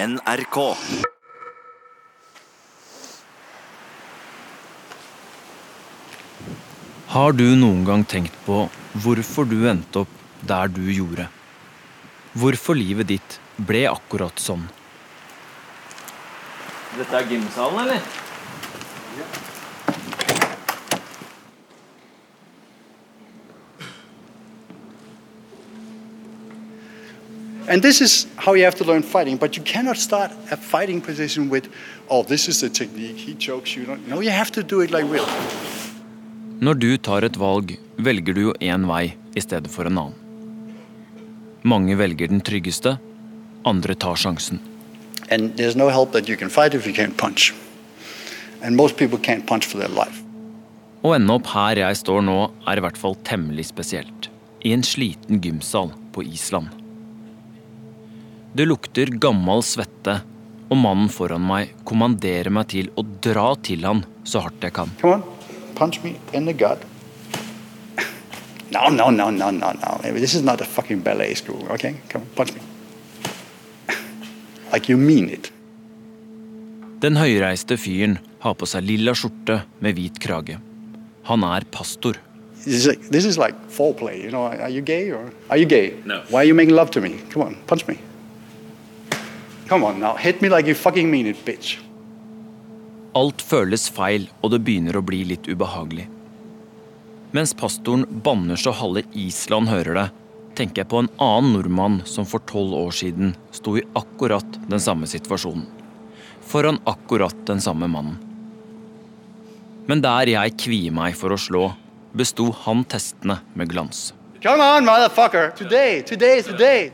NRK. Har du noen gang tenkt på hvorfor du endte opp der du gjorde? Hvorfor livet ditt ble akkurat sånn? Dette er gymsalen, eller? And this is how you have to learn fighting. But you cannot start a fighting position with, oh, this is the technique. He chokes you. No, you have to do it like real. Når du tar et valg, velger du jo én vei i stedet for en annen. Mange velger den tryggeste, andre tar sjansen. And there's no help that you can fight if you can't punch. And most people can't punch for their life. Å ende opp her jeg står nå, er i hvert fall temmelig spesielt. I en sliten gymsal på Island. Det lukter gammel svette, og mannen foran meg kommanderer meg til å dra til han så hardt jeg kan. Come on, punch me in the gut. No, no, no, no, no, no. This is not a fucking ballet school, okay? Come on, punch me. Like you mean it. Den høyreiste fyren har på seg lilla skjorte med hvit krage. Han er pastor. This is like, this is like foreplay, you know. Are you gay or are you gay? No. Why are you making love to me? Come on, punch me. Come on now, hit me like you fucking mean it, bitch. Alt føles feil, og det begynner å bli litt ubehagelig. Mens pastoren banner så halve Island hører det, tenker jeg på en annen nordmann som for tolv år siden sto i akkurat den samme situasjonen. Foran akkurat den samme mannen. Men der jeg kvier meg for å slå, besto han testene med glans. Come on, motherfucker. Today, today, today.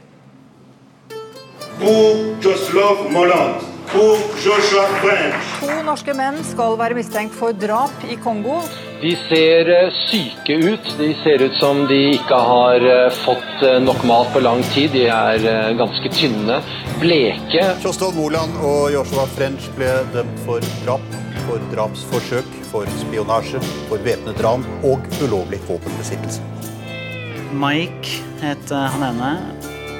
Pour Joslov Moland. Pour Joshua French. To norske menn skal være mistenkt for drap i Kongo. De ser eh, syke ut. De ser ut som de ikke har eh, fått eh, nok mat på lang tid. De er ganske tynne, bleke. Kjostolv Moland og Joshua French ble dømt for drap, for drapsforsøk, for spionasje, for væpnet ran og ulovlig våpenbesittelse. Mike het han ene.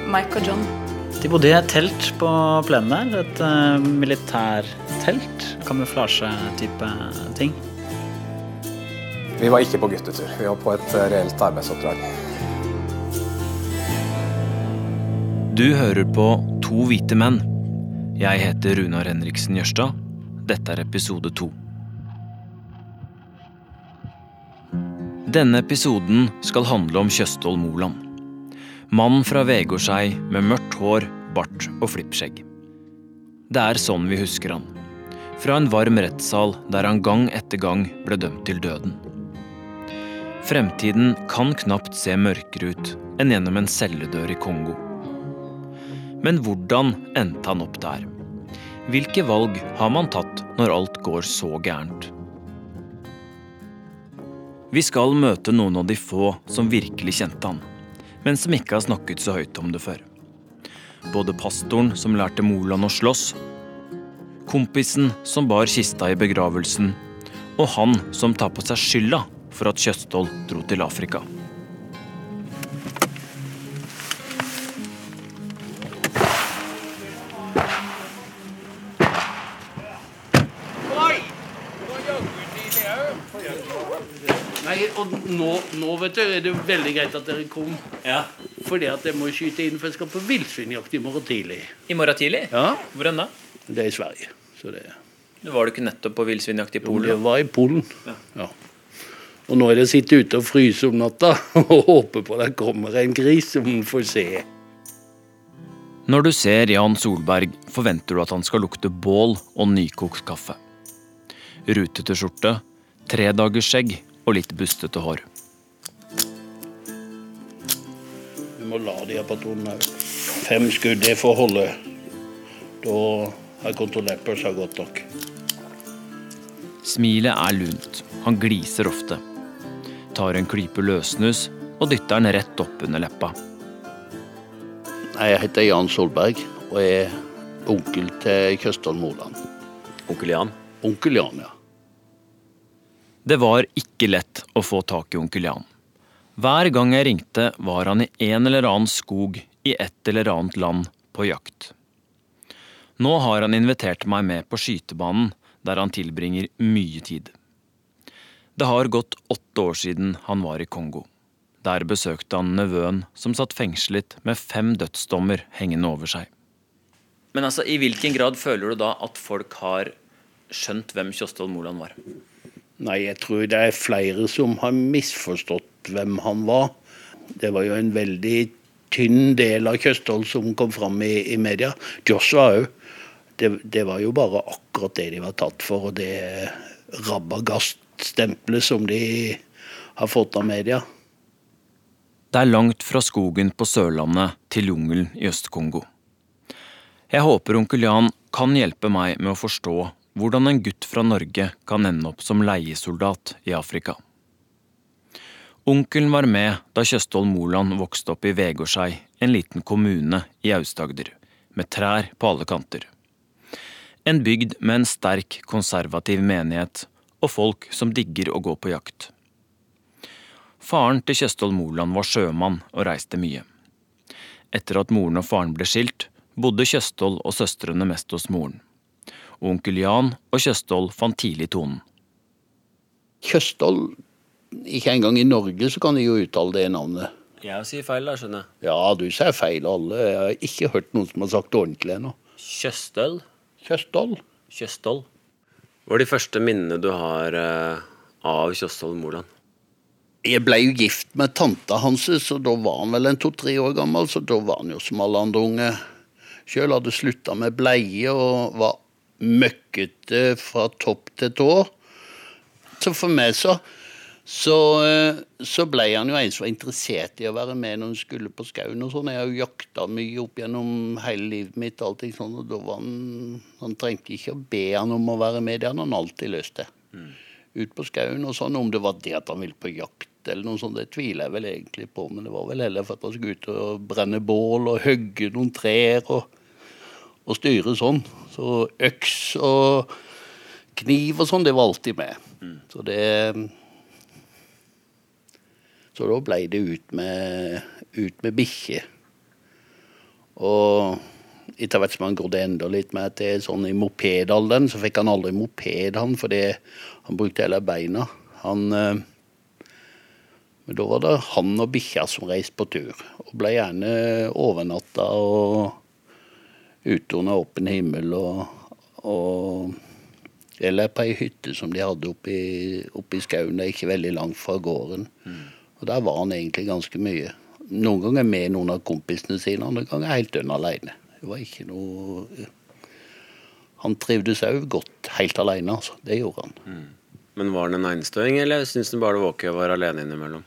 Mike og John. De bodde i et telt på plenen der. Et uh, militærtelt. Kamuflasje-type ting. Vi var ikke på guttetur. Vi var på et eh, reelt arbeidsoppdrag. Du hører på To hvite menn. Jeg heter Runar Henriksen Jørstad. Dette er episode to. Denne episoden skal handle om Tjøstolv Moland. Mannen fra Vegårshei med mørkt hår, bart og flippskjegg. Det er sånn vi husker han. Fra en varm rettssal der han gang etter gang ble dømt til døden. Fremtiden kan knapt se mørkere ut enn gjennom en celledør i Kongo. Men hvordan endte han opp der? Hvilke valg har man tatt når alt går så gærent? Vi skal møte noen av de få som virkelig kjente han, men som ikke har snakket så høyt om det før. Både pastoren som lærte Moland å slåss, kompisen som bar kista i begravelsen, og han som tar på seg skylda for at Kjøsthold dro til Afrika. Vet du, er det veldig greit at dere kom. Ja. Fordi at jeg må skyte inn, for jeg skal på villsvinjakt i morgen tidlig. I morgen tidlig? Ja, Hvor enn da? Det er i Sverige. Så det, Var du ikke nettopp på villsvinjakt i Polen? Jo, det var i Polen. Ja. Og nå er det å sitte ute og fryse om natta og håpe på det kommer en gris som en får se. Når du ser Jan Solberg, forventer du at han skal lukte bål og nykokt kaffe. Rutete skjorte, tredagersskjegg og litt bustete hår. Vi la de her patronene òg. Fem skudd, det får holde. Da har jeg kontrollert pølsa godt nok. Smilet er lunt, han gliser ofte. Tar en klype løssnus og dytter den rett opp under leppa. Jeg heter Jan Solberg og er onkel til Kjøstholm Moland. Onkel Jan? Onkel Jan, ja. Det var ikke lett å få tak i onkel Jan. Hver gang jeg ringte, var han i en eller annen skog i et eller annet land på jakt. Nå har han invitert meg med på skytebanen, der han tilbringer mye tid. Det har gått åtte år siden han var i Kongo. Der besøkte han nevøen som satt fengslet med fem dødsdommer hengende over seg. Men altså, i hvilken grad føler du da at folk har skjønt hvem Kjostolv Moland var? Nei, jeg tror det er flere som har misforstått hvem han var. Det var jo en veldig tynn del av Kjøstholm som kom fram i, i media. Joshua òg. Det, det, var jo bare akkurat det de var tatt for, og det rabagast-stempelet som de har fått av media. Det er langt fra skogen på Sørlandet til jungelen i Øst-Kongo. Jeg håper onkel Jan kan hjelpe meg med å forstå hvordan en gutt fra Norge kan ende opp som leiesoldat i Afrika. Onkelen var med da Tjøstholm Moland vokste opp i Vegårshei, en liten kommune i Aust-Agder, med trær på alle kanter. En bygd med en sterk, konservativ menighet og folk som digger å gå på jakt. Faren til Kjøstholm Moland var sjømann og reiste mye. Etter at moren og faren ble skilt, bodde Kjøstholm og søstrene mest hos moren. Onkel Jan og Kjøstholm fant tidlig tonen. Kjøstholm Ikke engang i Norge så kan de jo uttale det navnet. Jeg sier feil, da, skjønner jeg. Ja, du sier feil, alle. Jeg har ikke hørt noen som har sagt det ordentlig ennå. Kjøstøl? Kjøstholm. Kjøstholm. Hva er de første minnene du har uh, av Kjøstholm Moland? Jeg ble jo gift med tanta hans, så da var han vel en to-tre år gammel. Så da var han jo som alle andre unge. Sjøl hadde slutta med bleie og var møkkete fra topp til tå. Så for meg så så, eh, så, ble han jo en som var interessert i å være med når han skulle på skauen. og sånn. Jeg har jo jakta mye opp gjennom hele livet mitt, og allting sånn, og da var han, han trengte ikke å be han om å være med, det hadde han alltid lyst til. Mm. Ut på skauen og sånn. Om det var det at han ville på jakt eller noe sånt, det tviler jeg vel egentlig på, men det var vel heller for at han skulle ut og brenne bål og hogge noen trær og, og styre sånn. Så øks og kniv og sånn, det var alltid med. Mm. Så det så da ble det ut med, ut med bikkje. Og etter hvert som han grodde enda litt mer til sånn i mopedalderen, så fikk han aldri moped, han, fordi han brukte hele beina. Han eh, Men da var det han og bikkja som reiste på tur. Og ble gjerne overnatta og ute under åpen himmel og, og Eller på ei hytte som de hadde oppe i, oppe i skauen, ikke veldig langt fra gården. Mm. Og der var han egentlig ganske mye. Noen ganger med noen av kompisene sine, andre ganger helt dønn alene. Det var ikke noe Han trivdes òg godt helt alene, altså. Det gjorde han. Mm. Men var han en einstøing, eller syntes han bare det var ok å være alene innimellom?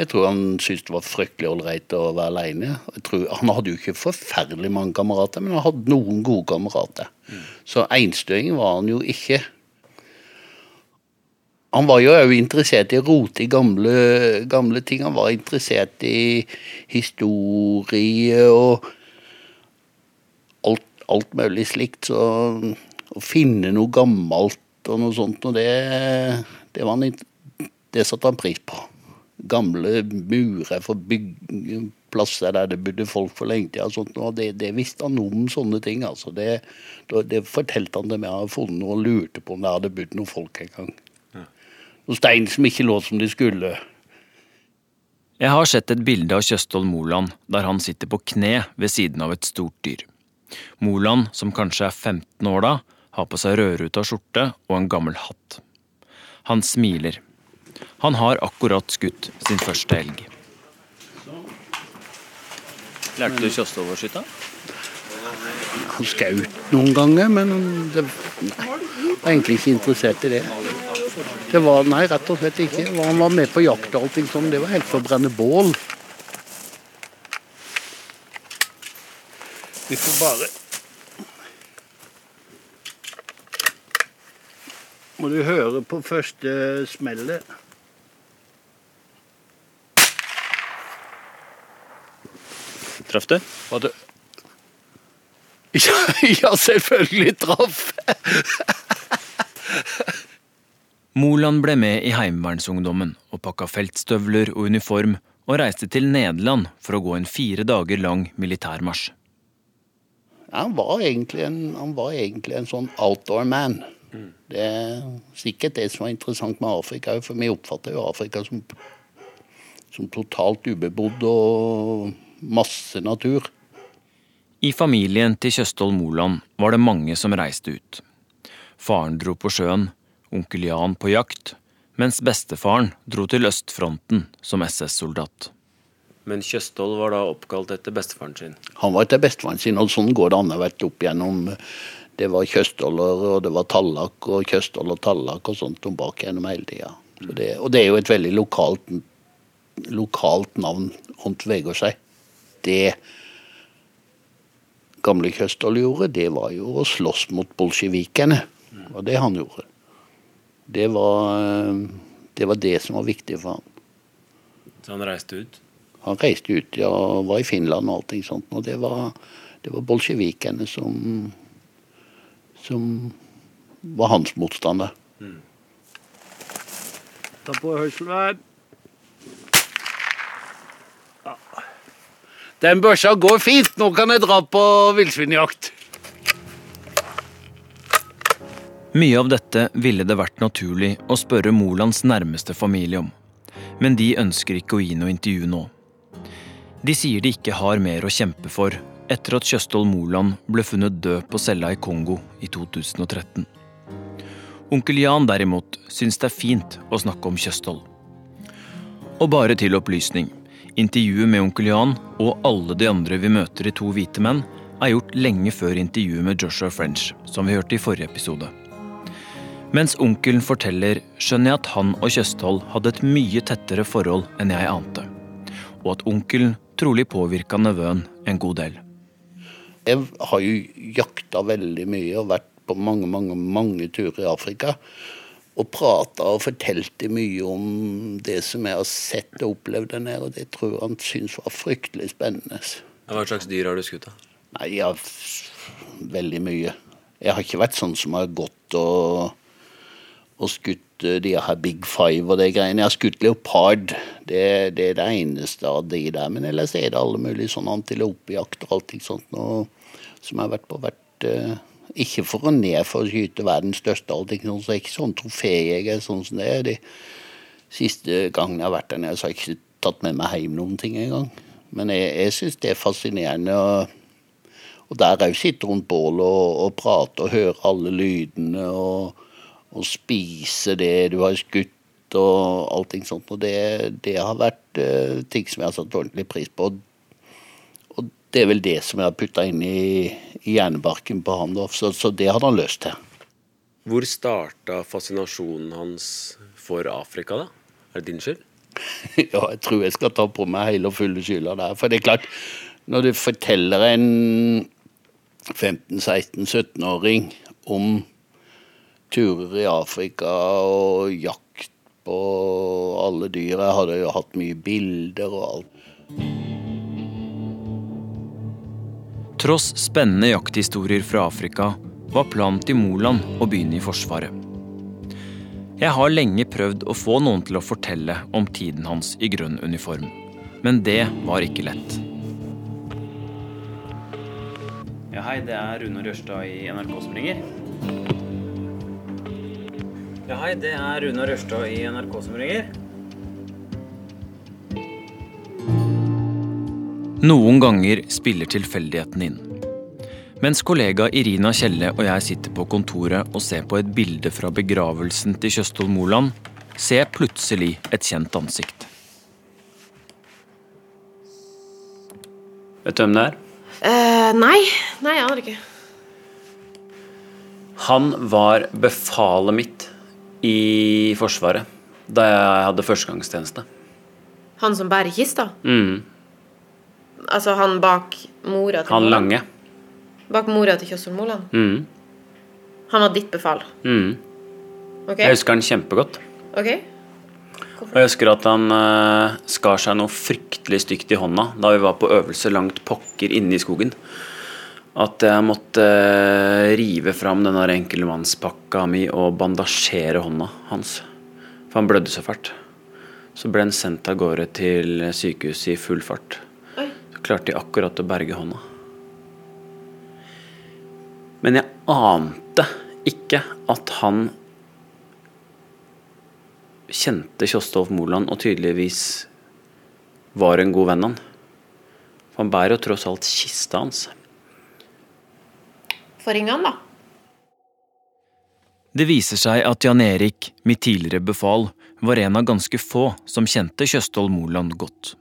Jeg tror han syntes det var fryktelig ålreit å være alene. Han hadde jo ikke forferdelig mange kamerater, men han hadde noen gode kamerater. Mm. Så einstøing var han jo ikke. Han var jo òg interessert i å rote i gamle, gamle, ting. Han var interessert i historie og alt, alt mulig slikt. Så å finne noe gammelt og noe sånt, og det, det, han, det satte han pris på. Gamle murer for bygge, plasser der det bodde folk for lenge siden. Og det, det, visste han om sånne ting. altså. Det, det fortalte han dem jeg hadde funnet noe og lurte på om det hadde bodd noen folk en gang noen stein som ikke lå som de skulle. Jeg har sett et bilde av Kjøstholm Moland der han sitter på kne ved siden av et stort dyr. Moland, som kanskje er 15 år da, har på seg rødruta skjorte og en gammel hatt. Han smiler. Han har akkurat skutt sin første elg. Lærte du Kjøstholm å skyte? Han skjøt noen ganger, men det, nei, var egentlig ikke interessert i det. Det var Nei, rett og slett ikke. Han var med på jakt og allting sånn. Det var helt for å brenne bål. Vi får bare Må du høre på første smellet. Traff du? Var det ja, ja, selvfølgelig traff. Moland ble med i Heimevernsungdommen og pakka feltstøvler og uniform og reiste til Nederland for å gå en fire dager lang militærmarsj. Han var en, han var egentlig en sånn outdoor man. Det er sikkert det som var interessant med Afrika, for vi oppfatter jo Afrika som, som totalt ubebodd og masse natur. I familien til Tjøstolv Moland var det mange som reiste ut. Faren dro på sjøen, onkel Jan på jakt, mens bestefaren dro til østfronten som SS-soldat. Men Tjøstolv var da oppkalt etter bestefaren sin. Han var etter bestefaren sin, og sånn går det an å vært opp gjennom Det var Kjøstolder, og det var Tallak og Kjøstol og Tallak og sånt om bak gjennom hele tida. Og, det- og det er jo et veldig lokalt, lokalt navn rundt Vegårshei. Det gamle Kjøstol gjorde, det var jo å slåss mot bolsjevikene. Det var det han gjorde. Det var, eh, det var det som var viktig for han. Så han reiste ut. Han reiste ut, ja, var i Finland og allting sånt. Og det var, det var bolsjevikene som, som var hans motstander. Ta på hørselvern. Den børsa går fint, nå kan jeg dra på villsvinjakt. Mye av dette ville det vært naturlig å spørre Molands nærmeste familie om, men de ønsker ikke å gi noe intervju nå. De sier de ikke har mer å kjempe for etter at Tjøstolv Moland ble funnet død på cella i Kongo i 2013. Onkel Jan derimot syns det er fint å snakke om Tjøstolv. Og bare til opplysning, intervjuet med onkel Jan og alle de andre vi møter i To hvite menn, er gjort lenge før intervjuet med Joshua French, som vi hørte i forrige episode. Mens onkelen forteller, skjønner jeg at han og Kjøsthold hadde et mye tettere forhold enn jeg ante. Og at onkelen trolig påvirka nevøen en god del. Jeg har jo jakta veldig mye og vært på mange, mange, mange turer i Afrika. Og prata og fortalte mye om det som jeg har sett og opplevd der nede. Og det tror jeg han syntes var fryktelig spennende. Hva slags dyr har du skutt, da? Nei, ja, veldig mye. Jeg har ikke vært sånn som har gått og, og skutt eh, de her Big Five og de greiene. Jeg har skutt leopard. Det, det er det eneste av de der. Men ellers er det alle mulige sånne antilopejakt og alt sånt noe som jeg har vært på. Vært, eh, ikke for å ned for å skyte verdens største, allting sånt, så er ikke sånn troféjeger sånn som det er. De siste gangene jeg har vært der nede, så har jeg ikke tatt med meg hjem noen ting engang. Men jeg, jeg syns det er fascinerende. og og der òg sitte rundt bålet og, og prate og høre alle lydene og, og spise det du har skutt og allting sånt. Og det, det har vært uh, ting som jeg har satt ordentlig pris på. Det er vel det som jeg har putta inn i, i hjernebarken på han. Så, så det hadde han løst til. Hvor starta fascinasjonen hans for Afrika, da? Er det din skyld? ja, jeg tror jeg skal ta på meg hele og fulle skylda der. For det er klart, når du forteller en 15-16-17-åring om turer i Afrika og jakt på alle dyr Jeg hadde jo hatt mye bilder og alt. Tross spennende jakthistorier fra Afrika var planen til Moland å begynne i Forsvaret. Jeg har lenge prøvd å få noen til å fortelle om tiden hans i grønn uniform, men det var ikke lett. Ja, hei, det er Rune Rørstad i NRK som ringer. Ja, hei, det er Rune Rørstad i NRK som ringer. Noen ganger spiller tilfeldigheten inn. Mens kollega Irina Kjelle og jeg sitter på kontoret og ser på et bilde fra begravelsen til Kjøstholm Moland, ser jeg plutselig et kjent ansikt. Vet du hvem det er? Uh, nei. Nei, jeg aner ikke. Han var befalet mitt i Forsvaret da jeg hadde førstegangstjeneste. Han som bærer kista? Mm. Altså han bak mora til Han Moland? lange. Bak mora til Kjøsson Moland? Mm. Han var ditt befal? Mm. Okay. Jeg husker han kjempegodt. Ok? Og jeg husker at han uh, skar seg noe fryktelig stygt i hånda da vi var på øvelse langt pokker inne i skogen. At jeg måtte uh, rive fram denne enkeltmannspakka mi og bandasjere hånda hans. For han blødde så fælt. Så ble han sendt av gårde til sykehuset i full fart. Klarte de akkurat å berge hånda. Men jeg ante ikke at han kjente Kjostolf Moland og tydeligvis var en god venn han. For han bærer jo tross alt kista hans. Få ringe han, da. Det viser seg at Jan Erik, mitt tidligere befal, var en av ganske få som kjente Kjøstholm Moland godt.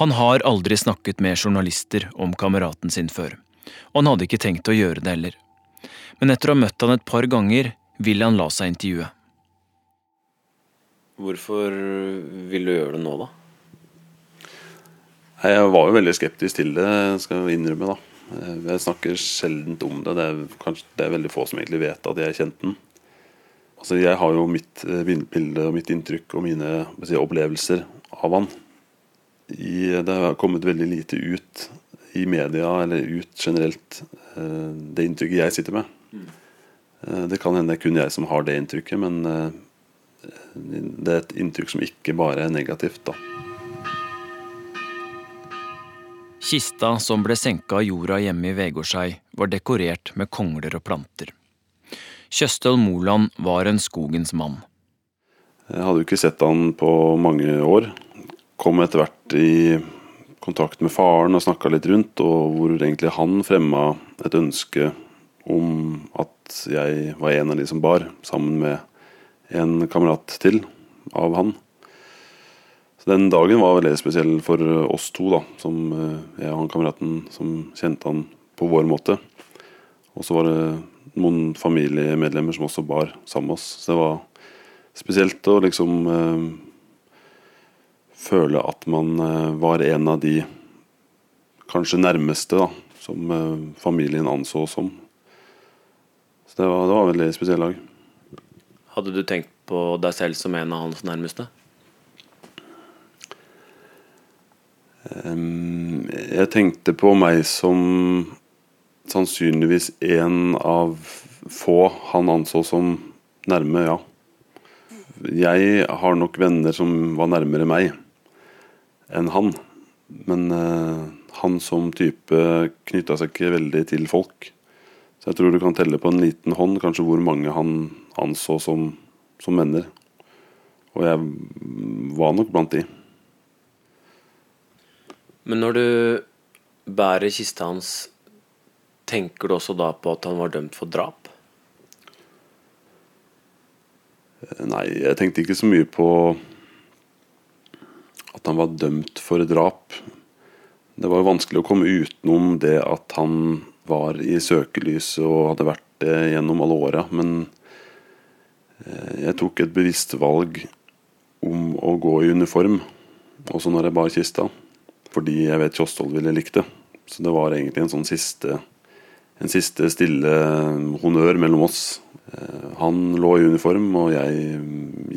Han har aldri snakket med journalister om kameraten sin før, og han hadde ikke tenkt å gjøre det heller. Men etter å ha møtt han et par ganger, vil han la seg intervjue. Hvorfor vil du gjøre det nå, da? Jeg var jo veldig skeptisk til det, skal jeg innrømme. da. Jeg snakker sjelden om det. Det er, kanskje, det er veldig få som egentlig vet at jeg kjente den. Altså, jeg har jo mitt eh, bilde og mitt inntrykk og mine si, opplevelser av han. I, det har kommet veldig lite ut i media, eller ut generelt, eh, det inntrykket jeg sitter med. Mm. Det kan hende det er kun jeg som har det inntrykket, men det er et inntrykk som ikke bare er negativt. da. Kista som ble senka av jorda hjemme i Vegårshei, var dekorert med kongler og planter. Kjøstøl Moland var en skogens mann. Jeg hadde jo ikke sett han på mange år. Kom etter hvert i kontakt med faren og snakka litt rundt, og hvor egentlig han fremma et ønske om at jeg var en av de som bar, sammen med en kamerat til av han. Så Den dagen var veldig spesiell for oss to, da, som eh, jeg og han kameraten som kjente han på vår måte. Og så var det noen familiemedlemmer som også bar sammen med oss. Så det var spesielt å liksom eh, føle at man eh, var en av de kanskje nærmeste da, som eh, familien anså som. Så det var, det var en veldig spesiell dag. Hadde du tenkt på deg selv som en av hans nærmeste? Jeg tenkte på meg som sannsynligvis en av få han anså som nærme, ja. Jeg har nok venner som var nærmere meg enn han. Men uh, han som type knytta seg ikke veldig til folk. Så jeg tror du kan telle på en liten hånd kanskje hvor mange han anså som, som venner. Og jeg var nok blant de. Men når du bærer kista hans, tenker du også da på at han var dømt for drap? Nei, jeg tenkte ikke så mye på at han var dømt for drap. Det var jo vanskelig å komme utenom det at han var i søkelyset og hadde vært det gjennom alle åra. Men eh, jeg tok et bevisst valg om å gå i uniform, også når jeg bar kista fordi jeg vet Kjosthold ville likt det. Så det var egentlig en sånn siste en siste stille honnør mellom oss. Eh, han lå i uniform, og jeg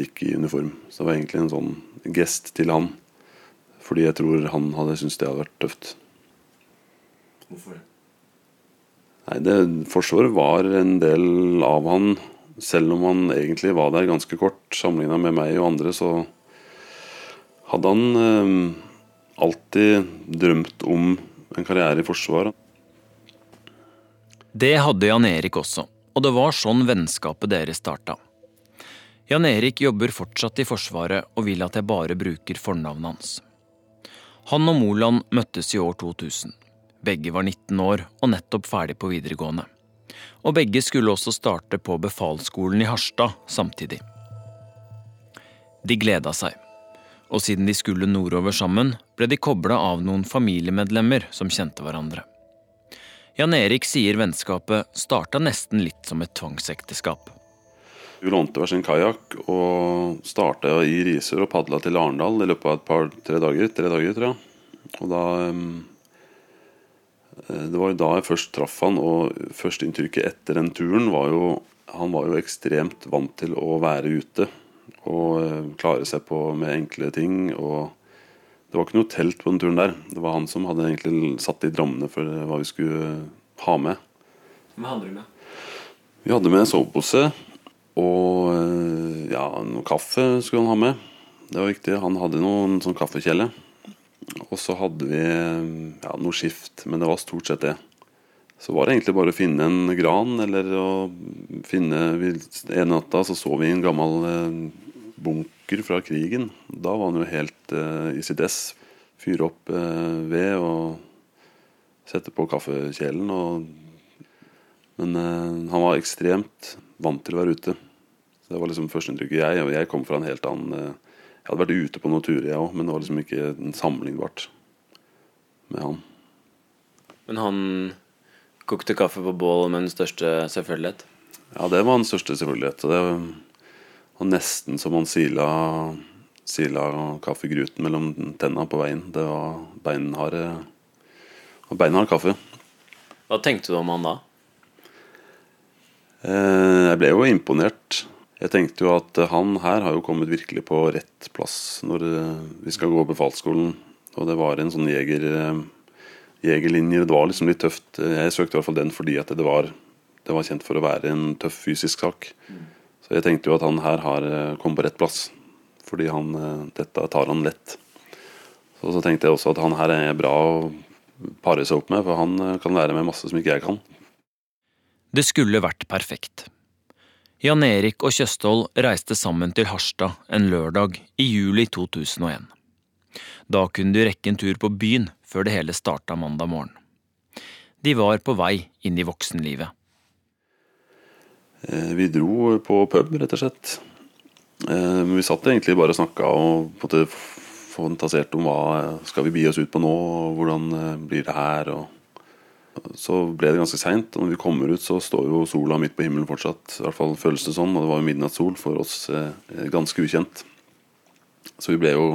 gikk i uniform. Så det var egentlig en sånn gest til han. Fordi jeg tror han hadde syntes det hadde vært tøft. Hvorfor det? Nei, det, Forsvaret var en del av han. Selv om han egentlig var der ganske kort, sammenligna med meg og andre, så hadde han eh, alltid drømt om en karriere i Forsvaret. Det hadde Jan Erik også, og det var sånn vennskapet deres starta. Jan Erik jobber fortsatt i Forsvaret og vil at jeg bare bruker fornavnet hans. Han og Moland møttes i år 2000. Begge var 19 år og nettopp ferdig på videregående. Og begge skulle også starte på befalsskolen i Harstad samtidig. De gleda seg og siden de skulle nordover sammen, ble de kobla av noen familiemedlemmer som kjente hverandre. Jan Erik sier vennskapet starta nesten litt som et tvangsekteskap. Vi lånte hver sin kajakk og starta i Risør og padla til Arendal i løpet av et par-tre dager. Tre dager, tror jeg. Og da eh, Det var jo da jeg først traff han, og førsteinntrykket etter den turen var jo Han var jo ekstremt vant til å være ute og eh, klare seg på med enkle ting. og Det var ikke noe telt på den turen der. Det var han som hadde egentlig satt i drammene for hva vi skulle ha med. Hva hadde du med? Vi hadde med sovepose og eh, ja, noe kaffe skulle han ha med. Det var viktig. Han hadde noen sånn kaffekjele. Og så hadde vi ja, noe skift, men det var stort sett det. Så var det egentlig bare å finne en gran, eller å finne En natta så så vi en gammel eh, bunker fra krigen. Da var han jo helt uh, i sitt ess. Fyre opp uh, ved og sette på kaffekjelen. Og, men uh, han var ekstremt vant til å være ute. Så Det var liksom førsteinntrykket jeg. Og jeg kom fra en helt annen Jeg hadde vært ute på noen turer, jeg òg, men det var liksom ikke sammenlignbart med han. Men han kokte kaffe på bål med den største selvfølgelighet? Ja, det var den største selvfølgelighet. Det var nesten som han sila, sila kaffegruten mellom tenna på veien. Det var beinhard, beinhard kaffe. Hva tenkte du om han da? Eh, jeg ble jo imponert. Jeg tenkte jo at han her har jo kommet virkelig på rett plass når eh, vi skal gå befalsskolen. Og det var en sånn jeger, eh, jegerlinje. Det var liksom litt tøft. Jeg søkte i hvert fall den fordi at det var, det var kjent for å være en tøff fysisk sak. Så jeg tenkte jo at han her har kommet på rett plass. Fordi han, dette tar han lett. Så, så tenkte jeg også at han her er bra å pare seg opp med, for han kan lære meg masse som ikke jeg kan. Det skulle vært perfekt. Jan Erik og Kjøstholm reiste sammen til Harstad en lørdag i juli 2001. Da kunne de rekke en tur på byen før det hele starta mandag morgen. De var på vei inn i voksenlivet. Vi dro på pub, rett og slett. Vi satt egentlig bare og snakka og fantaserte om hva skal vi bi oss ut på nå, hvordan blir det her. og så ble det ganske seint. Når vi kommer ut, så står jo sola midt på himmelen fortsatt. I hvert fall føles det sånn. Og det var jo midnattssol for oss eh, ganske ukjent. Så vi ble jo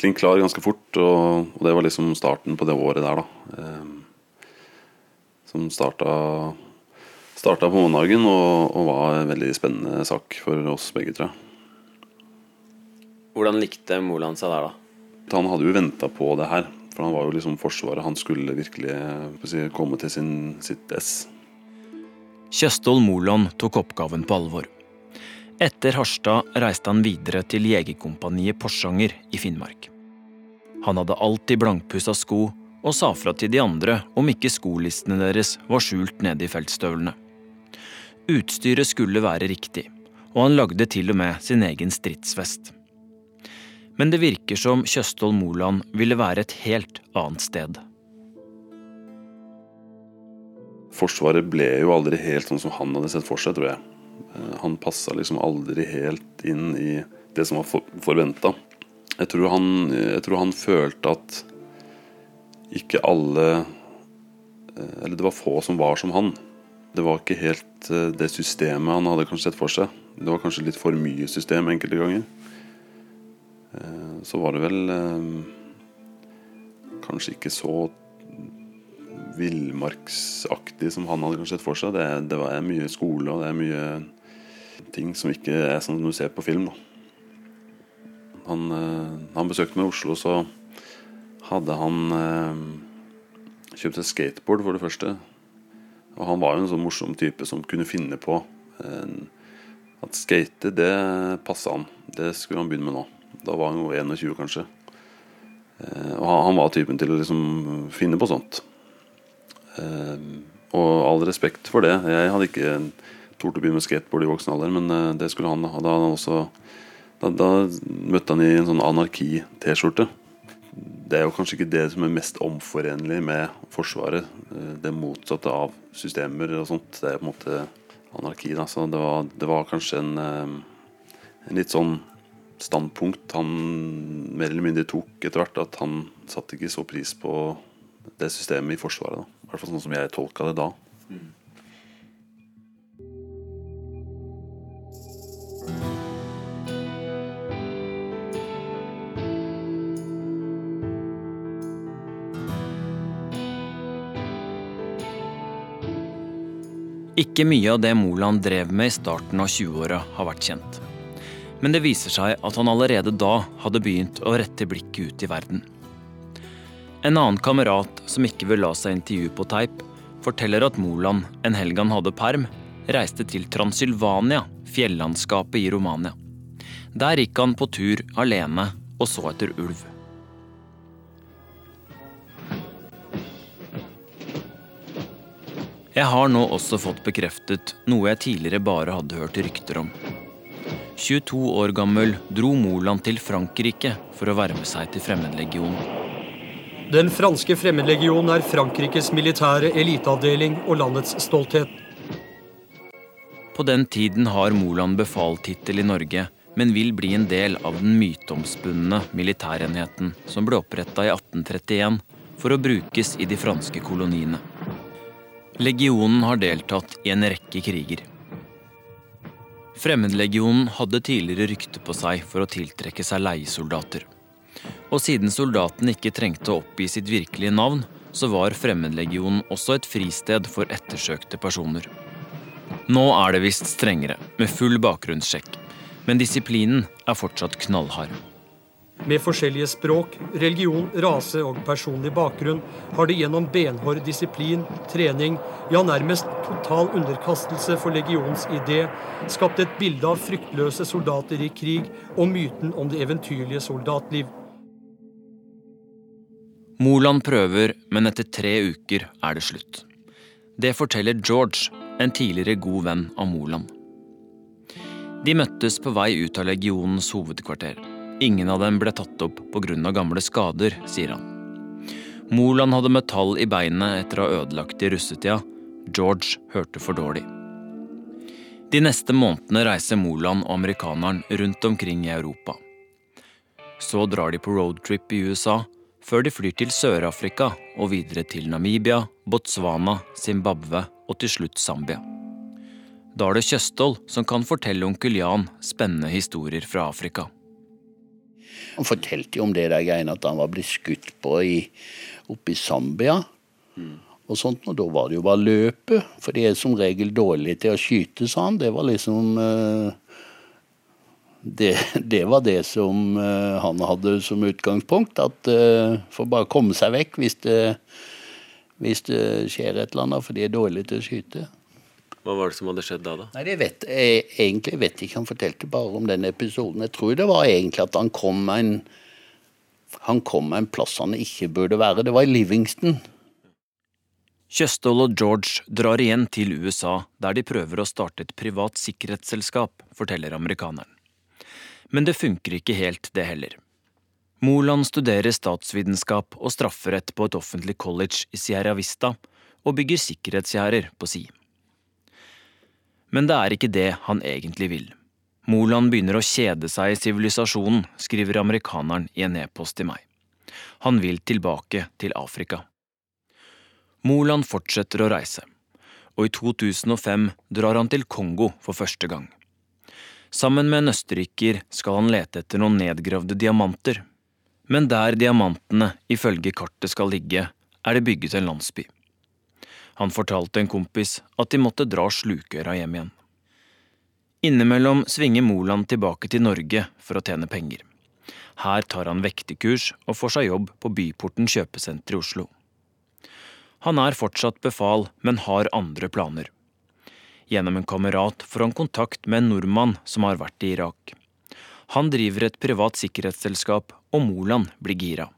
klink klar ganske fort, og, og, det var liksom starten på det året der, da. Eh, som starta, starta på måndagen og, og, var en veldig spennende sak for oss begge, tror jeg. Hvordan likte Moland seg der, da? Han hadde jo venta på det her. For han var jo liksom Forsvaret. Han skulle virkelig si, komme til sin, sitt ess. Kjøstol Moland tok oppgaven på alvor. Etter Harstad reiste han videre til Jegerkompaniet Porsanger i Finnmark. Han hadde alltid blankpussa sko og sa fra til de andre om ikke skolistene deres var skjult nede i feltstøvlene. Utstyret skulle være riktig, og han lagde til og med sin egen stridsvest. Men det virker som Kjøstholm Moland ville være et helt annet sted. Forsvaret ble jo aldri helt sånn som han hadde sett for seg, tror jeg. Han passa liksom aldri helt inn i det som var forventa. Jeg, jeg tror han følte at ikke alle Eller det var få som var som han. Det var ikke helt det systemet han hadde kanskje sett for seg. Det var kanskje litt for mye system enkelte ganger. Så var det vel kanskje ikke så villmarksaktig som han hadde kanskje sett for seg. Det, det var mye skole og det er mye ting som ikke er sånn som du ser på film. Da. Han, han besøkte meg i Oslo, så hadde han kjøpt et skateboard for det første. Og han var jo en sånn morsom type som kunne finne på at skate, det passa han. Det skulle han begynne med nå. Da var han jo 21, kanskje. Og han var typen til å liksom finne på sånt. Og all respekt for det. Jeg hadde ikke tort å begynne med skateboard i voksen alder, men det skulle han. Da, han også, da, da møtte han i en sånn anarki-T-skjorte. Det er jo kanskje ikke det som er mest omforenlig med Forsvaret. Det motsatte av systemer og sånt. Det er på en måte anarki. Da. Så det var, det var kanskje en, en litt sånn standpunkt han mer eller mindre tok etter hvert. At han satte ikke så pris på det systemet i Forsvaret. I hvert fall sånn som jeg tolka det da. Ikke mye av det Moland drev med i starten av 20-åra har vært kjent. Men det viser seg at han allerede da hadde begynt å rette blikket ut i verden. En annen kamerat som ikke vil la seg intervjue på teip, forteller at Moland en helg han hadde perm, reiste til Transylvania, fjellandskapet i Romania. Der gikk han på tur alene og så etter ulv. Jeg har nå også fått bekreftet noe jeg tidligere bare hadde hørt rykter om. 22 år gammel dro Moland til Frankrike for å være med seg til Fremmedlegionen. Den franske fremmedlegionen er Frankrikes militære eliteavdeling og landets stolthet. På den tiden har Moland befaltittel i Norge, men vil bli en del av den myteomspunne militærenheten som ble oppretta i 1831 for å brukes i de franske koloniene. Legionen har deltatt i en rekke kriger. Fremmedlegionen hadde tidligere rykte på seg for å tiltrekke seg leiesoldater. Og siden soldatene ikke trengte å oppgi sitt virkelige navn, så var Fremmedlegionen også et fristed for ettersøkte personer. Nå er det visst strengere, med full bakgrunnssjekk, men disiplinen er fortsatt knallhard. Med forskjellige språk, religion, rase og personlig bakgrunn har de gjennom benhård disiplin, trening, ja nærmest total underkastelse for legionens idé, skapt et bilde av fryktløse soldater i krig og myten om det eventyrlige soldatliv. Moland prøver, men etter tre uker er det slutt. Det forteller George, en tidligere god venn av Moland. De møttes på vei ut av legionens hovedkvarter. Ingen av dem ble tatt opp pga. gamle skader, sier han. Moland hadde metall i beinet etter å ha ødelagt i russetida. George hørte for dårlig. De neste månedene reiser Moland og amerikaneren rundt omkring i Europa. Så drar de på roadtrip i USA, før de flyr til Sør-Afrika og videre til Namibia, Botswana, Zimbabwe og til slutt Zambia. Da er det Tjøsthold som kan fortelle onkel Jan spennende historier fra Afrika. Han fortalte jo om det der greiene at han var blitt skutt på i, oppe i Zambia. Og sånt, og da var det jo bare løpet, for de er som regel dårlige til å skyte, sa han. Det var liksom eh, det, det, var det som uh, han hadde som utgangspunkt. At uh, får bare komme seg vekk hvis det, hvis det skjer et eller annet, for de er dårlige til å skyte. Hva var det som hadde skjedd da? da? Nei, jeg vet jeg egentlig vet ikke. Han fortalte bare om den episoden. Jeg tror det var egentlig at han kom med en han kom med en plass han ikke burde være. Det var i Livingston. Kjøsthold og George drar igjen til USA, der de prøver å starte et privat sikkerhetsselskap, forteller amerikaneren. Men det funker ikke helt, det heller. Moland studerer statsvitenskap og strafferett på et offentlig college i Sierra Vista, og bygger sikkerhetsgjerder på si. Men det er ikke det han egentlig vil. Moland begynner å kjede seg i sivilisasjonen, skriver amerikaneren i en e-post til meg. Han vil tilbake til Afrika. Moland fortsetter å reise, og i 2005 drar han til Kongo for første gang. Sammen med en østerriker skal han lete etter noen nedgravde diamanter. Men der diamantene ifølge kartet skal ligge, er det bygget en landsby. Han fortalte en kompis at de måtte dra slukøra hjem igjen. Innimellom svinger Moland tilbake til Norge for å tjene penger. Her tar han vekterkurs og får seg jobb på Byporten kjøpesenter i Oslo. Han er fortsatt befal, men har andre planer. Gjennom en kamerat får han kontakt med en nordmann som har vært i Irak. Han driver et privat sikkerhetsselskap, og Moland blir gira.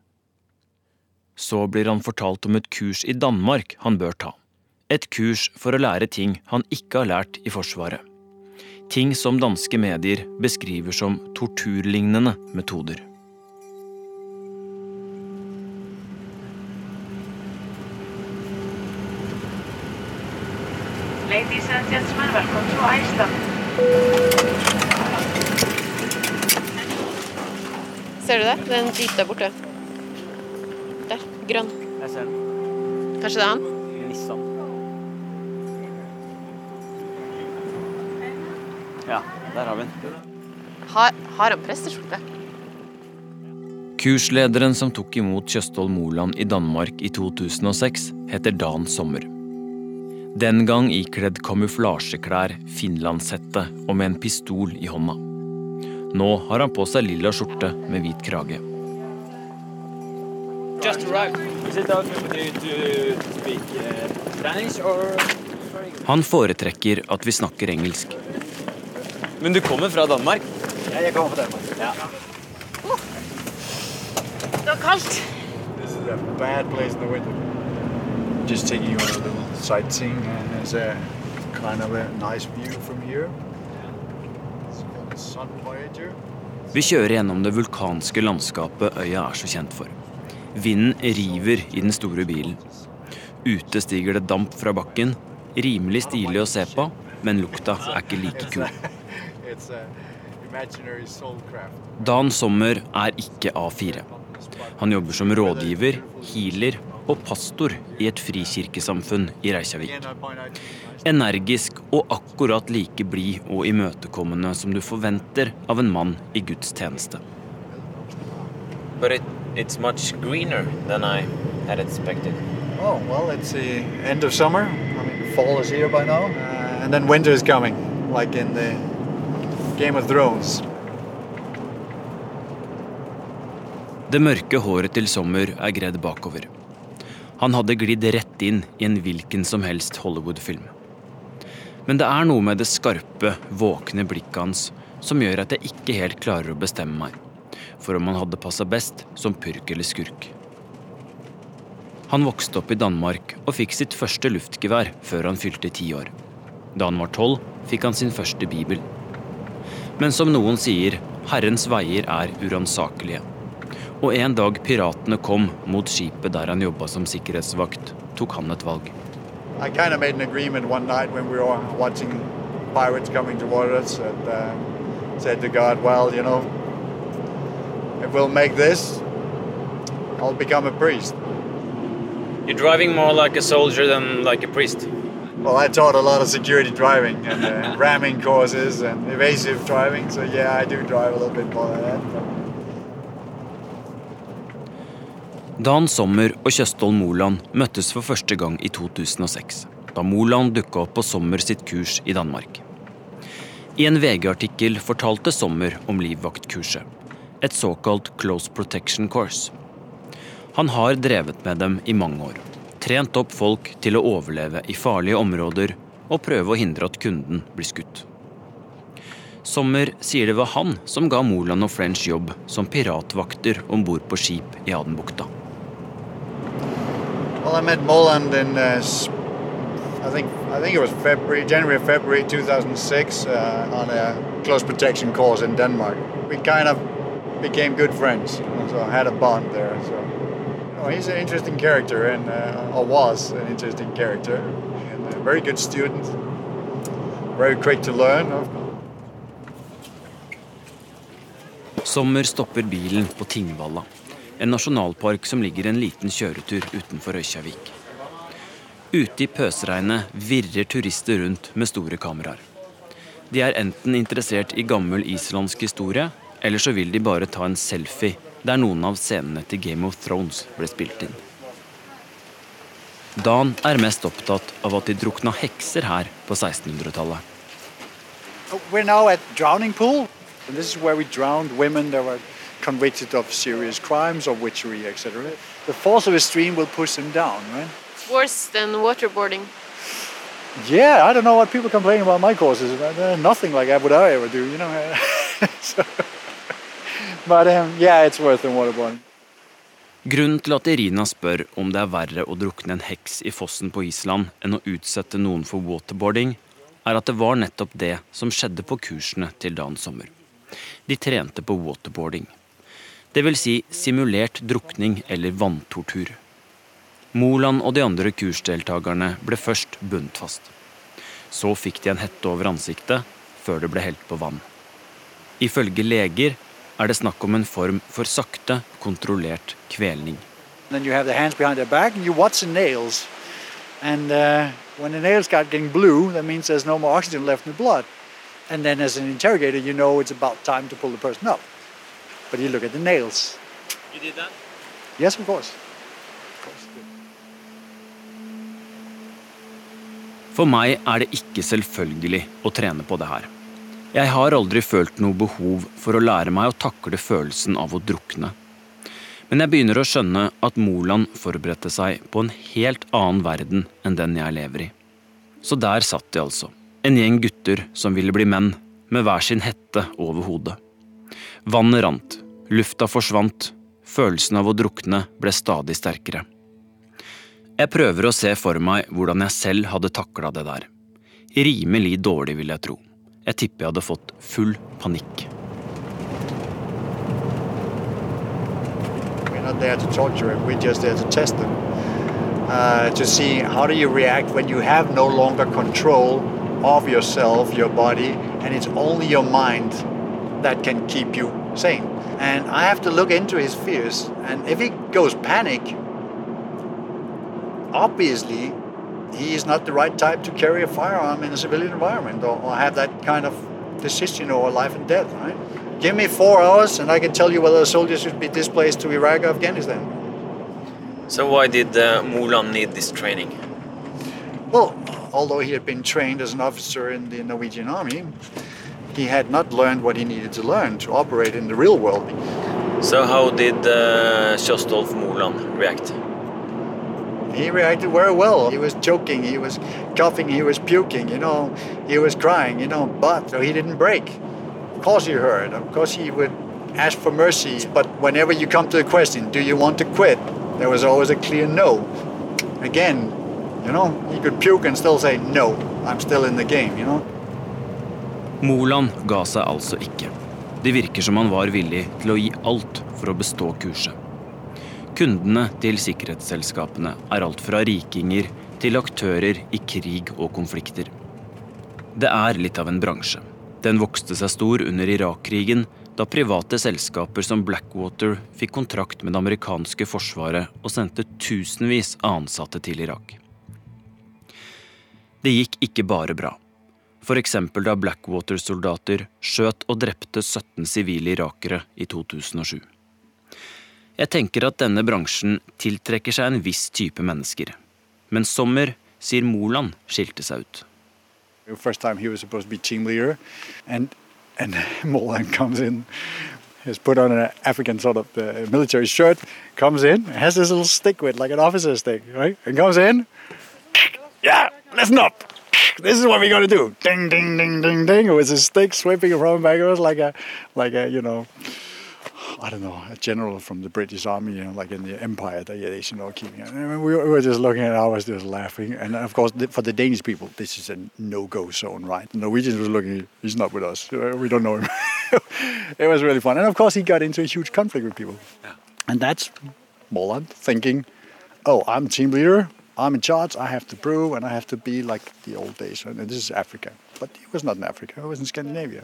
Så blir han fortalt om et kurs i Danmark han bør ta. Et kurs for å lære ting han ikke har lært i Forsvaret. Ting som danske medier beskriver som torturlignende metoder. Ladies and gentlemen, welcome to Iceland. Ser du det? Det er en jeep der borte. Der. Grønn. Jeg ser den. Kanskje det er han? Ja, der har vi den. Har, har han presteskjorte? Kurslederen som tok imot Tjøstholm Moland i Danmark i 2006, heter Dan Sommer. Den gang ikledd kamuflasjeklær, finlandshette og med en pistol i hånda. Nå har han på seg lilla skjorte med hvit krage. Han foretrekker at vi snakker engelsk. Men du kommer fra Danmark? Ja, jeg kommer fra Danmark. Ja. Det var kaldt. This is a bad place in the winter. just taking you on a little sightseeing. And there's a kind of a nice view from here. It's. Vi kjører gjennom det vulkanske landskapet øya er så kjent for. Vinden river i den store bilen. Ute stiger det damp fra bakken. Rimelig stilig å se på, men lukta er ikke like kul. It's a imaginary soul craft. Dan Sommer er ikke A4. Han jobber som rådgiver, healer og pastor i et frikirkesamfunn i Reykjavik. Energisk og akkurat like blid og imøtekommende som du forventer av en mann i Guds tjeneste. But it, it's much greener than I had expected. Oh, well, it's the end of summer. I mean, fall is here by now. Uh, and then winter is coming, like in the Game of Thrones. Det mørke håret til Sommer er gredd bakover. Han hadde glidd rett inn i en hvilken som helst Hollywood-film. Men det er noe med det skarpe, våkne blikket hans som gjør at jeg ikke helt klarer å bestemme meg for om han hadde passa best som purk eller skurk. Han vokste opp i Danmark og fikk sitt første luftgevær før han fylte ti år. Da han var tolv, fikk han sin første bibel. Men som noen sier, Herrens veier er uransakelige. Og en dag piratene kom mot skipet der han jobba som sikkerhetsvakt, tok han et valg. I kind of made an agreement one night when we were watching pirates coming toward us and uh, said to God, well, you know, if we'll make this, I'll become a priest. You're driving more like a soldier than like a priest. Well, I taught a lot of security driving and uh, ramming courses and evasive driving, so yeah, I do drive a little bit more than that. But... Dan Sommer og Kjøstholm Moland møttes for første gang i 2006, da Moland dukka opp på Sommer sitt kurs i Danmark. I en VG-artikkel fortalte Sommer om livvaktkurset, et såkalt close protection course. Han har drevet med dem i mange år, trent opp folk til å overleve i farlige områder og prøve å hindre at kunden blir skutt. Sommer sier det var han som ga Moland og French jobb som piratvakter om bord på skip i Adenbukta. Well, I met Moland in, uh, I think, I think it was February, January, February 2006, uh, on a close protection course in Denmark. We kind of became good friends, so I had a bond there. So, you know, he's an interesting character, and uh, or was an interesting character, and a very good student, very quick to learn. Sommer stopper bilen på Tingvalla, en nasjonalpark som ligger en liten kjøretur utenfor Øykjavik. Ute i pøsregnet virrer turister rundt med store kameraer. De er enten interessert i gammel islandsk historie, eller så vil de bare ta en selfie der noen av scenene til Game of Thrones ble spilt inn. Dan er mest opptatt av at de drukna hekser her på 1600-tallet. We're now at Drowning Pool. And this is where we drowned women that were convicted of serious crimes or witchery, etc. The force of a stream will push them down, right? Worse than waterboarding. Yeah, I don't know what people complain about my courses. Nothing like that would I ever do, you know. so, but um, yeah. Grunnen til at Irina spør om det er verre å drukne en heks i fossen på Island enn å utsette noen for waterboarding, er at det var nettopp det som skjedde på kursene til Dan Sommer. De trente på waterboarding. Vil si simulert drukning eller vanntortur. Moland og de andre kursdeltakerne ble først bundet fast. Så fikk de en hette over ansiktet før det ble helt på vann. Ifølge leger er det snakk om en form for sakte, kontrollert kvelning. Then you have the hands behind their back and you watch the nails. And uh, when the nails start getting blue, that means there's no more oxygen left in the blood. And then as an interrogator, you know it's about time to pull the person up. But you look at the nails. You did that? Yes, of course. For meg er det ikke selvfølgelig å trene på det her. Jeg har aldri følt noe behov for å lære meg å takle følelsen av å drukne. Men jeg begynner å skjønne at Moland forberedte seg på en helt annen verden enn den jeg lever i. Så der satt de altså, en gjeng gutter som ville bli menn, med hver sin hette over hodet. Vannet rant, lufta forsvant, følelsen av å drukne ble stadig sterkere. Jeg prøver å se for meg hvordan jeg selv hadde takla det der. Rimelig dårlig, vil jeg tro. Jeg tipper jeg hadde fått full panikk. We're not there to torture him, we're just there to test him. Uh, to see how do you react when you have no longer control of yourself, your body, and it's only your mind that can keep you sane. And I have to look into his fears, and if he goes panic, obviously he is not the right type to carry a firearm in a civilian environment or, or have that kind of decision over life and death, right? Give me four hours and I can tell you whether a soldier should be displaced to Iraq or Afghanistan. So why did uh, Mulan need this training? Well, although he had been trained as an officer in the Norwegian army, he had not learned what he needed to learn to operate in the real world. So how did uh, Kjostolf Mulan react? He reacted very well. He was choking, he was coughing, he was puking, you know, he was crying, you know, but so he didn't break. Of course he heard, of course he would ask for mercy, but whenever you come to the question, do you want to quit? There was always a clear no. Again, you know, he could puke and still say no, I'm still in the game, you know. Moland ga seg altså ikke. Det virker som han var villig til å gi alt for å bestå kurset. Kundene til sikkerhetsselskapene er alt fra rikinger til aktører i krig og konflikter. Det er litt av en bransje. Den vokste seg stor under Irak-krigen, da private selskaper som Blackwater fikk kontrakt med det amerikanske forsvaret og sendte tusenvis av ansatte til Irak. Det gikk ikke bare bra. F.eks. da Blackwater-soldater skjøt og drepte 17 sivile irakere i 2007. Jeg tenker at denne bransjen tiltrekker seg en viss type mennesker. Men Sommer sier Moland skilte seg ut. First time he was supposed to be team leader, and and Molan comes in, has put on an African sort of uh, military shirt, comes in, has this little stick with like an officer's stick, right? And comes in, yeah, listen up. This is what we're gonna do. Ding, ding, ding, ding, ding. With his stick sweeping around backwards like a, like a, you know, I don't know, a general from the British Army, you know, like in the Empire, they, they you know, keeping it. And we, we were just looking at it, I was just laughing. And of course, for the Danish people, this is a no-go zone, right? The Norwegians was looking, he's not with us. We don't know him. it was really fun. And of course, he got into a huge conflict with people. And that's Moland thinking, oh, I'm team leader, I'm in charge, I have to prove, and I have to be like the old days. And this is Africa. But it was not in Africa, it was in Scandinavia.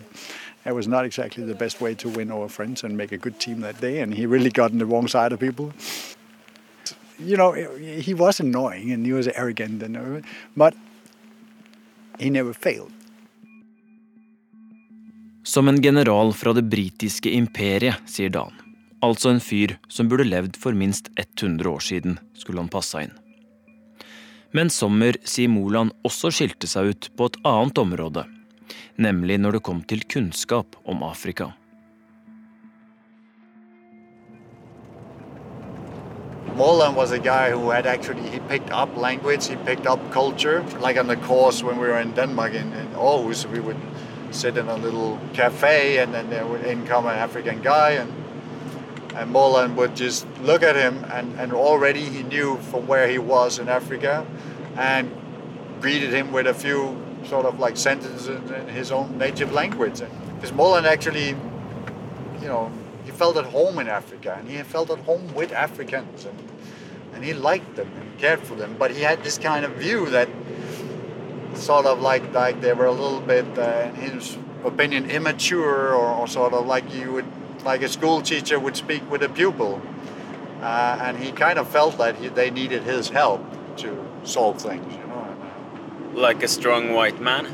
It was not exactly the best way to win over friends and make a good team that day, and he really got on the wrong side of people. You know, he was annoying and he was arrogant, and everything, but he never failed. Som en general fra det britiske imperiet, sier Dan. Altså en fyr som burde levd for minst 100 år siden, skulle han passa inn. Men Sommer sier Moland også skilte seg ut på et annet område, nemlig når det kom til kunnskap om Afrika. Moland was a guy who had actually he picked up language, he picked up culture. Like on the course when we were in Denmark in, in Aarhus, we would sit in a little cafe and then there would in come an African guy and and Molan would just look at him and, and already he knew from where he was in Africa and greeted him with a few sort of like sentences in his own native language. Because Molan actually, you know, he felt at home in Africa and he felt at home with Africans and, and he liked them and cared for them. But he had this kind of view that sort of like like they were a little bit, uh, in his opinion, immature or, or sort of like you would like a school teacher would speak with a pupil. Uh, and he kind of felt that he, they needed his help to solve things, you know. Like a strong white man?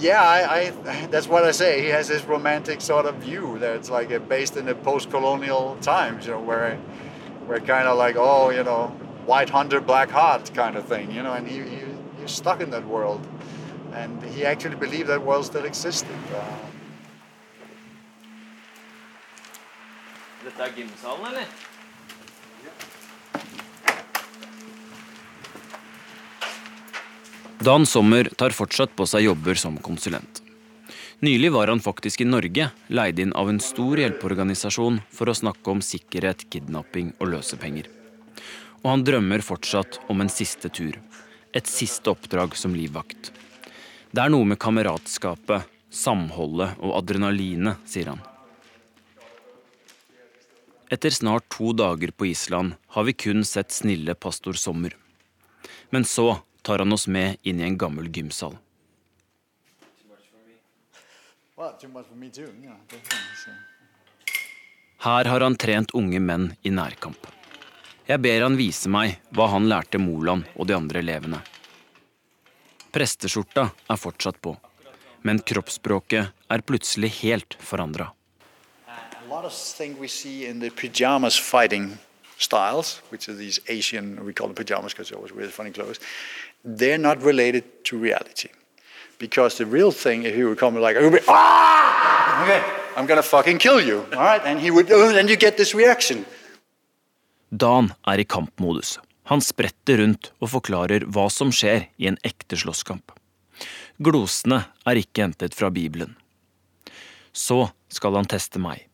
Yeah, I, I that's what I say. He has this romantic sort of view that's like based in the post-colonial times, you know, where we're kind of like oh, you know, white hunter, black heart kind of thing, you know. And he, he he's stuck in that world, and he actually believed that world still existed. Uh, Dette er gymsalen, eller? Dan Sommer tar fortsatt på seg jobber som konsulent. Nylig var han faktisk i Norge, leid inn av en stor hjelpeorganisasjon for å snakke om sikkerhet, kidnapping og løsepenger. Og han drømmer fortsatt om en siste tur. Et siste oppdrag som livvakt. Det er noe med kameratskapet, samholdet og adrenalinet, sier han. Etter snart to dager på Island har vi kun sett snille pastor Sommer. Men så tar han oss med inn i en gammel gymsal. Her har han trent unge menn i nærkamp. Jeg ber han vise meg hva han lærte Moland og de andre elevene. Presteskjorta er fortsatt på, men kroppsspråket er plutselig helt forandra. A thing we see in the pajamas fighting styles, which are these Asian, we call them pajamas because they always wear funny clothes, they're not related to reality. Because the real thing, if he would come like, be, ah! okay, I'm gonna fucking kill you, all right? And he would, oh, then you get this reaction. Dan er i kampmodus. Han spretter rundt og forklarer hva som skjer i en ekte slåsskamp. Glosene er ikke hentet fra Bibelen. Så skal han teste meg.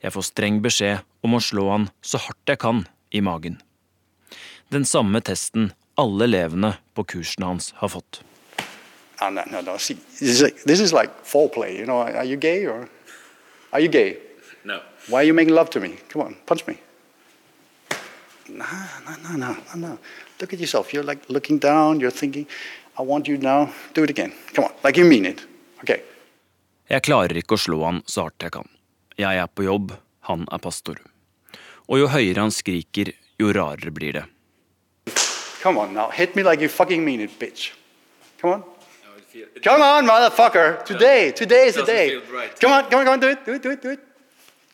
Jeg får streng beskjed om å slå han så hardt jeg kan i magen. Den samme testen alle elevene på kursene hans har fått. Oh, no, no, no. See, this is, like, this is like foreplay. You know, are you gay or are you gay? No. Why are you making love to me? Come on, punch me. No, no, no, no, no, no. Look at yourself. You're like looking down. You're thinking, I want you now. Do it again. Come on, like you mean it. Okay. Jeg klarer ikke å slå han så hardt jeg kan. Jeg er på jobb, han er pastor. Og jo høyere han skriker, jo rarere blir det. Come on now. Hit me like you fucking mean it, bitch. Come on. Come on, motherfucker. Today. Today is the day. Come on, come on, come on. Do it, do it, do it, do it.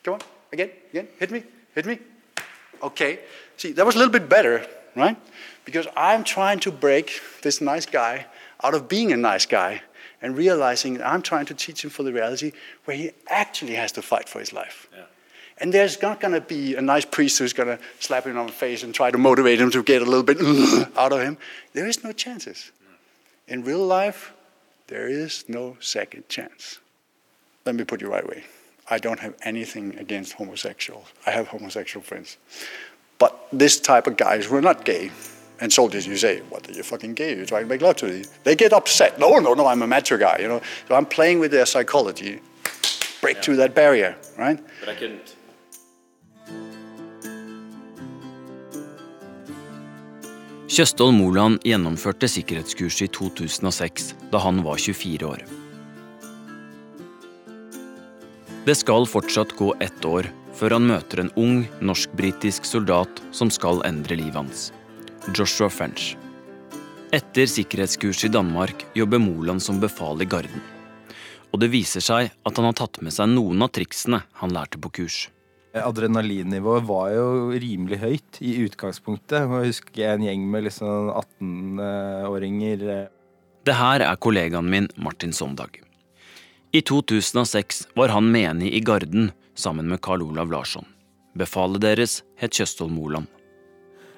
Come on. Again, again. Hit me, hit me. Okay. See, that was a little bit better, right? Because I'm trying to break this nice guy out of being a nice guy and realizing that I'm trying to teach him for the reality where he actually has to fight for his life. And there's not going to be a nice priest who's going to slap him on the face and try to motivate him to get a little bit out of him. There is no chances. In real life, there is no second chance. Let me put you right way. I don't have anything against homosexuals. I have homosexual friends. But this type of guys were not gay, and soldiers, you say, what are you fucking gay? You're trying to make love to me. They get upset. No, no, no, I'm a macho guy, you know. So I'm playing with their psychology. Break through that barrier, right? But I couldn't. Kjøstholm Moland gjennomførte sikkerhetskurset i 2006, da han var 24 år. Det skal fortsatt gå ett år før han møter en ung norsk-britisk soldat som skal endre livet hans. Joshua French. Etter sikkerhetskurset i Danmark jobber Moland som befal i Garden. Og det viser seg at han har tatt med seg noen av triksene han lærte på kurs. Adrenalinnivået var jo rimelig høyt i utgangspunktet. Jeg husker en gjeng med liksom 18-åringer. Det her er kollegaen min Martin Sondag. I 2006 var han menig i Garden sammen med Karl Olav Larsson. Befalet deres het Kjøstholm Moland.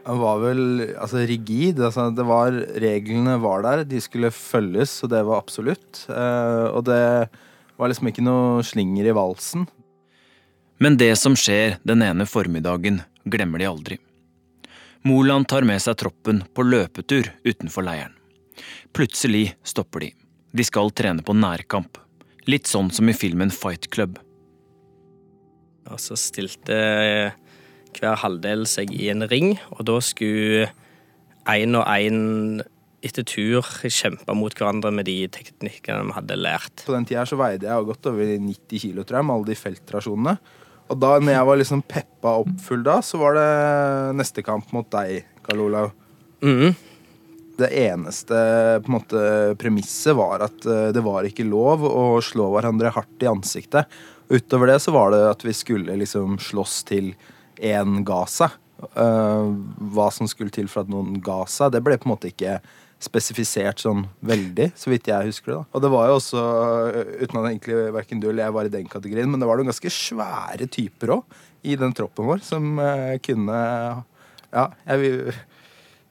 Var vel altså, rigid. Altså, det var, reglene var der, de skulle følges, og det var absolutt. Eh, og det var liksom ikke noe slinger i valsen. Men det som skjer den ene formiddagen, glemmer de aldri. Moland tar med seg troppen på løpetur utenfor leiren. Plutselig stopper de. De skal trene på nærkamp. Litt sånn som i filmen Fight Club. Og så stilte hver halvdel seg i en ring, og da skulle én og én etter tur kjempe mot hverandre med de teknikkene vi hadde lært. På den tida så veide jeg godt over 90 kilo, tror jeg, med alle de feltrasjonene. Og da når jeg var liksom peppa opp full da, så var det neste kamp mot deg, Karl Olav. Mm. Det eneste på en måte premisset var at eh, det var ikke lov å slå hverandre hardt i ansiktet. Utover det så var det at vi skulle liksom slåss til én ga seg. Eh, hva som skulle til for at noen ga seg, det ble på en måte ikke spesifisert sånn veldig, så vidt jeg husker det. da. Og det var jo også, eh, uten at egentlig verken du eller jeg var i den kategorien, men det var noen ganske svære typer òg i den troppen vår som eh, kunne Ja, jeg vil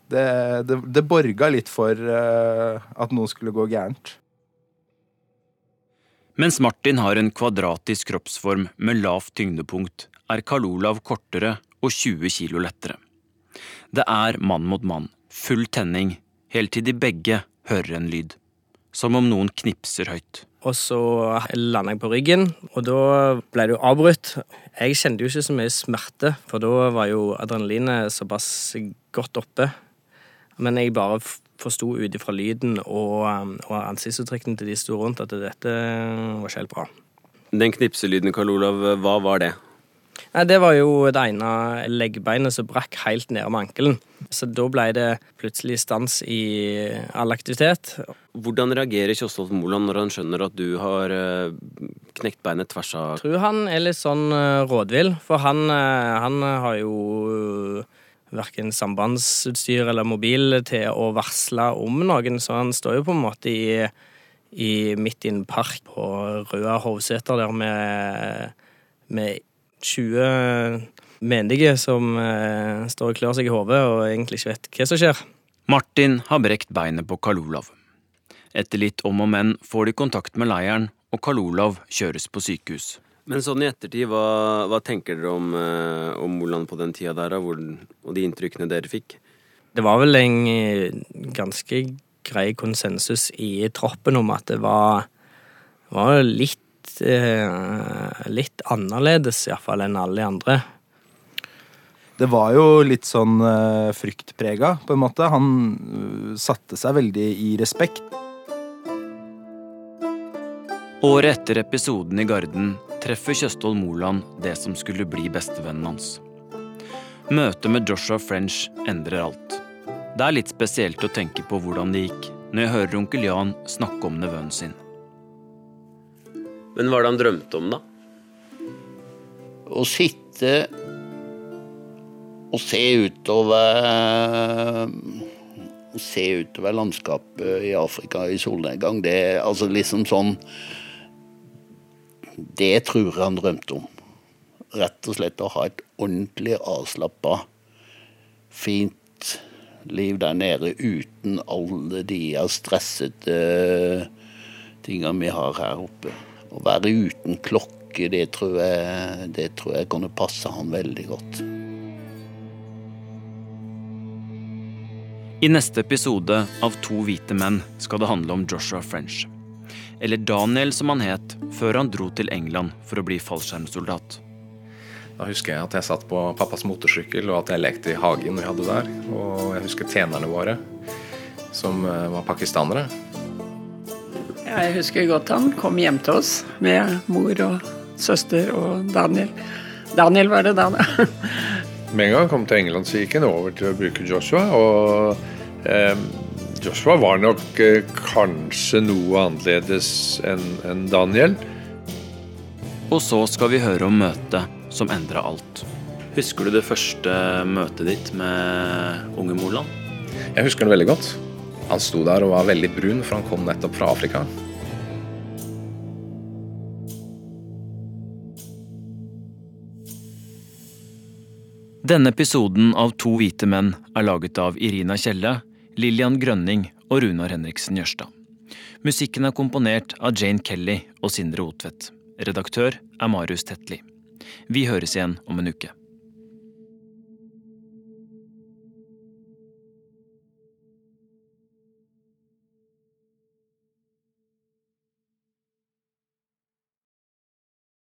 det, det, det borga litt for at noe skulle gå gærent. Mens Martin har en kvadratisk kroppsform med lavt tyngdepunkt, er Karl Olav kortere og 20 kilo lettere. Det er mann mot mann, full tenning, helt til de begge hører en lyd. Som om noen knipser høyt. Og så landa jeg på ryggen, og da ble det jo avbrutt. Jeg kjente jo ikke så mye smerte, for da var jo adrenalinet såpass godt oppe. Men jeg bare forsto ut ifra lyden og, og ansiktsuttrykkene til de sto rundt, at dette var ikke helt bra. Den knipselyden, Karl Olav, hva var det? Nei, Det var jo det ene leggbeinet som brakk helt ned om ankelen. Så da ble det plutselig stans i all aktivitet. Hvordan reagerer Kjosvold Moland når han skjønner at du har eh, knekt beinet tvers av Jeg tror han er litt sånn eh, rådvill, for han, eh, han har jo verken sambandsutstyr eller mobil til å varsle om noen, så han står jo på en måte i, i midt i en park på Røa Hovseter der med, med 20 menige som eh, står og klør seg i hodet og egentlig ikke vet hva som skjer. Martin har brekt beinet på Karl Olav. Etter litt om og men får de kontakt med leiren, og Karl Olav kjøres på sykehus. Men sånn i ettertid, hva, hva tenker dere om, eh, om Moland på den tida der, hvor, og de inntrykkene dere fikk? Det var vel en eh, ganske grei konsensus i troppen om at det var, var litt, eh, litt annerledes, iallfall, enn alle de andre. Det var jo litt sånn eh, fryktprega, på en måte. Han uh, satte seg veldig i respekt. Året etter episoden i Garden treffer Kjøstholm Moland det som skulle bli bestevennen hans. Møtet med Joshua French endrer alt. Det er litt spesielt å tenke på hvordan det gikk når jeg hører onkel Jan snakke om nevøen sin. Men hva er det han drømte om, da? Å sitte og se utover Å se utover landskapet i Afrika i solnedgang, det er altså liksom sånn Det tror jeg han drømte om. Rett og slett å ha et ordentlig avslappa, fint liv der nede uten alle de stressete tinga vi har her oppe. Å være uten klokke, det tror jeg, det tror jeg kunne passe han veldig godt. I neste episode av To hvite menn skal det handle om Joshua French. Eller Daniel, som han het før han dro til England for å bli fallskjermsoldat. Da husker jeg at jeg satt på pappas motorsykkel og at jeg lekte i hagen vi hadde der. Og jeg husker tjenerne våre, som eh, var pakistanere. Jeg husker godt han kom hjem til oss med mor og søster og Daniel. Daniel var det da, da. Med en gang han kom til England, så gikk han over til å bruke Joshua. Og eh, Joshua var nok eh, kanskje noe annerledes enn en Daniel. Og så skal vi høre om møtet som endra alt. Husker du det første møtet ditt med unge Moland? Jeg husker det veldig godt. Han sto der og var veldig brun, for han kom nettopp fra Afrika. Denne episoden av To hvite menn er laget av Irina Kjelle, Lillian Grønning og Runar Henriksen Jørstad. Musikken er komponert av Jane Kelly og Sindre Otvedt. Redaktør er Marius Tetli. Vi høres igjen om en uke.